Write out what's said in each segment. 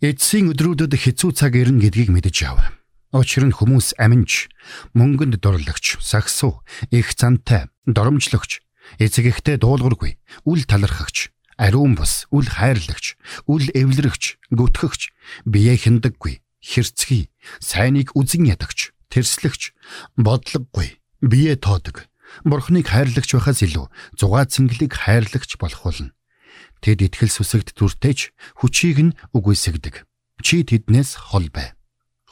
Эцсийн өдрүүдэд хэцүү цаг ирнэ гэдгийг мэдэж яв. Учир нь хүмүүс аминч, мөнгөнд дурлагч, сагсуу, их цантай, доромжлогч, эцэг ихтэй дуулуургүй, үл талархагч, ариун бус, үл хайрлагч, үл эвлэрэгч, гүтгэгч, бие хиндаггүй, хэрцгий, сайныг үзен ядагч, тэрслэгч, бодлогогүй, бие тоодог, бурхныг хайрлагч байхаас илүү зугаа цэнгэлийг хайрлагч болох болно. Тэд итгэл сүсэгт дүртэйч хүчийг нь үгүйсгдэг. Чи тэднээс хол бай.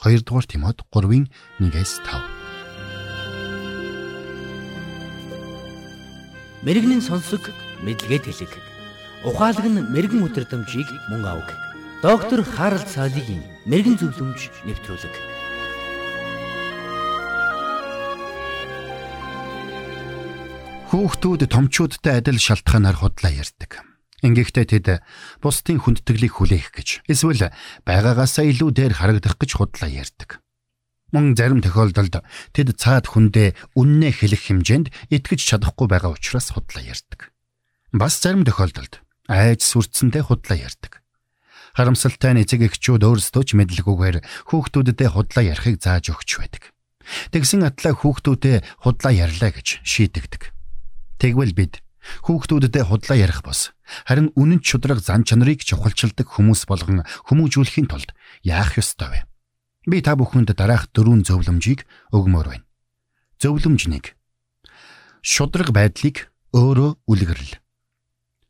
2 дугаар Тимод 3-ын 1-ээс 5. Мэргэний сонсог мэдлэгэд хэлэг. Ухаалаг нь мэрэгэн өдрөмжийг мөн авг. Доктор Харалт цаалогийн мэрэгэн зөвлөмж нэвтрүүлэг. Хүүхдүүд томчуудтай адил шалтгаанаар худлаа ярьдаг. Ингэхдээ тэд бусдын хүндэтгэлийг хүлээх гэж эсвэл байгаагаасаа илүү дээр харагдах гэж худлаа ярьдаг. Мөн зарим тохиолдолд тэд цаад хүндээ үннээ хэлэх хэмжээнд итгэж чадахгүй байгаа учраас худлаа ярьдаг. Бас зарим тохиолдолд айж сүрцэндээ худлаа ярьдаг. Харамсалтай нь эцэг эхчүүд өөрсдөө ч мэдлэггүйгээр хүүхдүүдэд худлаа ярихыг зааж өгч байдаг. Тэгсэн атлаа хүүхдүүдэд худлаа ярьлаа гэж шийдэгдэг. Тэгвэл бид Хүүхдүүдэд худлаа ярих бос. Харин үнэн чудраг зан чанарыг чухалчилдаг хүмүүс болгон хүмүүжүүлэхийн тулд яах ёстой вэ? Би та бүхэнд дараах дөрвөн зөвлөмжийг өгмөр байна. Зөвлөмж 1. Шудраг байдлыг өөрөө үлгэрэл.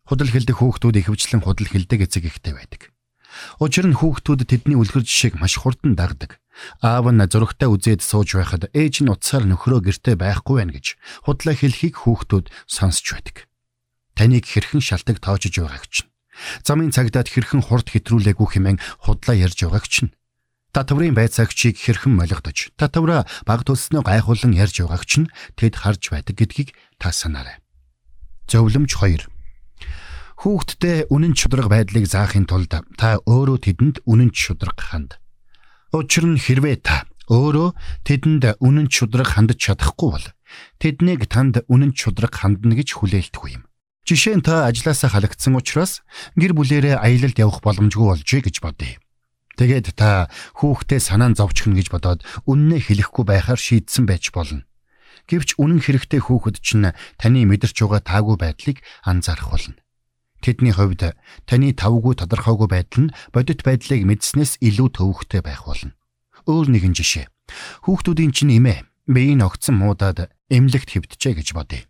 Худал хэлдэг хүүхдүүд ихэвчлэн худал хэлдэг эцэг ихтэй байдаг. Учир нь хүүхдүүд тэдний үлгэр жишээг маш хурдан дагдаг. Аав нь зурагтай үзээд сууж байхад ээж нь утсаар нөхрөө гэртээ байхгүй байна гэж худлаа хэлхийг хүүхдүүд сонсч байдаг. Таныг хэрхэн шалтак тоочж байгааг чинь. Замын цагдаад хэрхэн хурд хэтрүүлээгүй хэмээн худлаа ярьж байгааг чинь. Татврын байцаагчийг хэрхэн молигдож, татвраа баг төлснөө гайхуулан ярьж байгааг чинь тэд харж байдаг гэдгийг та санаарай. Зөвлөмж 2 Хүүхдтэй үнэн чудраг байдлыг заахын тулд та өөрөө тэдэнд үнэн чудраг ханд. Учир нь хэрвээ та өөрөө тэдэнд үнэн чудраг хандж чадахгүй бол тэднийг танд үнэн чудраг хандна гэж хүлээлтгүй юм. Жишээ нь та ажлаасаа халагдсан учраас гэр бүлээрээ аялалд явах боломжгүй болжээ гэж бодъё. Тэгээд та хүүхдээ санаан зовчихно гэж бодоод үннээ хэлэхгүй байхаар шийдсэн байж болно. Гэвч үнэн хэрэгтэй хүүхэд чинь таны мэдэрч байгаа таагүй байдлыг анзаарах болно. Тэдний хувьд таны тавгүй тодорхойгүй байдал нь бодит байдлыг мэдснээс илүү төвөгтэй байх болно. Өөр нэгэн жишээ. Хүүхдүүдийн чинь эмээ биеийн огцсон муудаад эмнэлэгт хэвтжээ гэж бодъё.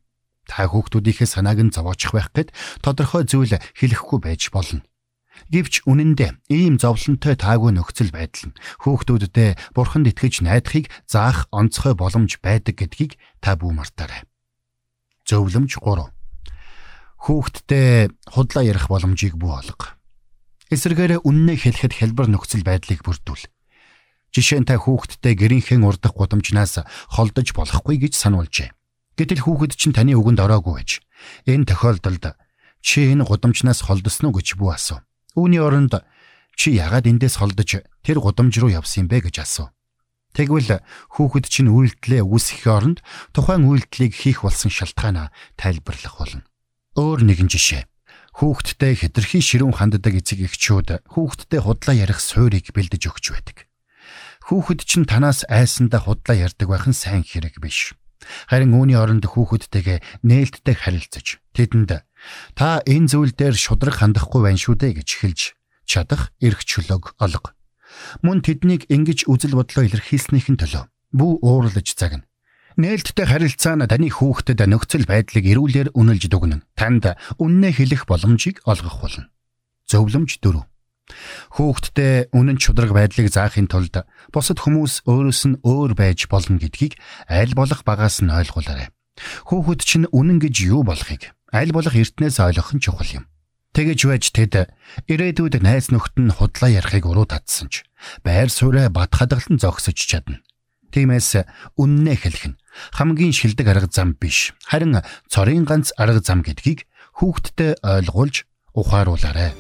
Та хүүхдүүдийнхээ санааг нь зовоочих байх гэд тодорхой зүйл хэлэхгүй байж болно. Гэвч үнэн дээр ийм зовлонтой таагүй нөхцөл байдал нь хүүхдүүдэд бурханд итгэж найдахыг заах онцгой боломж байдаг гэдгийг та бүү мартаарай. Зөвлөмж 3 хүүхдтэй худлаа ярих боломжийг бүү олго. Эсвэргээр үннээ хэлэхэд хялбар нөхцөл байдлыг бүрдүүл. Жишээ нь та хүүхдтэй гэрийнхэн урдах гудамжнаас холдож болохгүй гэж сануулжээ. Гэтэл хүүхэд чинь таны үгэнд ороогүй байж. Энэ тохиолдолд чи энэ гудамжнаас холдсон уу гэж бүү асуу. Үүний оронд чи ягаад эндээс холдож тэр гудамж руу явсан бэ гэж асуу. Тэгвэл хүүхэд чинь үйлдэлээ үүсгэхийн оронд тухайн үйлдэлийг хийх болсон шалтгаанаа тайлбарлах болно. Өөр нэгэн жишээ. Хүүхдтэй хэтэрхий ширүүн ханддаг эцэг эхчүүд хүүхдтэй худлаа ярих суурийг бэлдэж өгч байдаг. Хүүхэд чинь танаас айсандаа худлаа ярьдаг байх нь сайн хэрэг биш. Харин үүний оронд хүүхэдтэйгээ нээлттэй харилцаж тэдэнд та энэ зүйл дээр шудраг хандахгүй байна шүү дээ гэж хэлж чадах эрх чөлөөг олго. Мөн тэднийг ингэж үзэл бодлоо илэрхийлснийхэн төлөө бүү уурлаж загна. Нээлттэй харилцаа нь таны хүүхдэд нөхцөл байдлыг эрүүлэр үнэлж дүгнэн танд үннээ хэлэх боломжийг олгох болно. Зөвлөмж 4. Хүүхдтэй үнэн чудраг байдлыг заахын тулд бусад хүмүүс өөрөөс нь өөр байж болно гэдгийг аль болох багаас нь ойлгуулаарай. Хүүхэд чинь үнэн гэж юу болохыг аль болох эртнээс ойлгох нь чухал юм. Тэгэж байж тэд ирээдүйд найз нөхд нь худлаа ярихыг уруу татсан ч байр сууриа бат хадгалан зогсож чадна. Тиймээс үннээ хэлэх нь хамгийн шилдэг арга зам биш. Харин цорын ганц арга зам гэдгийг хүүхдтэд ойлгуулж ухааруулаарай.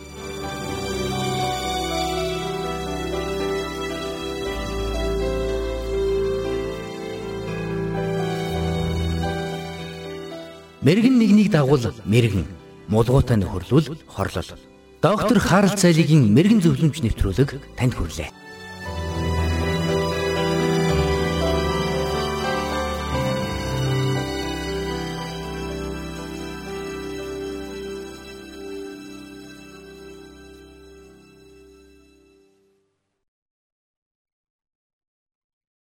Мэргэн нэгнийг дагуул мэргэн мулгуутай нөхөрлөл хорлол. Доктор Харалт цайлигийн мэрэгэн зөвлөмж нэвтрүүлэг танд хүрэлээ.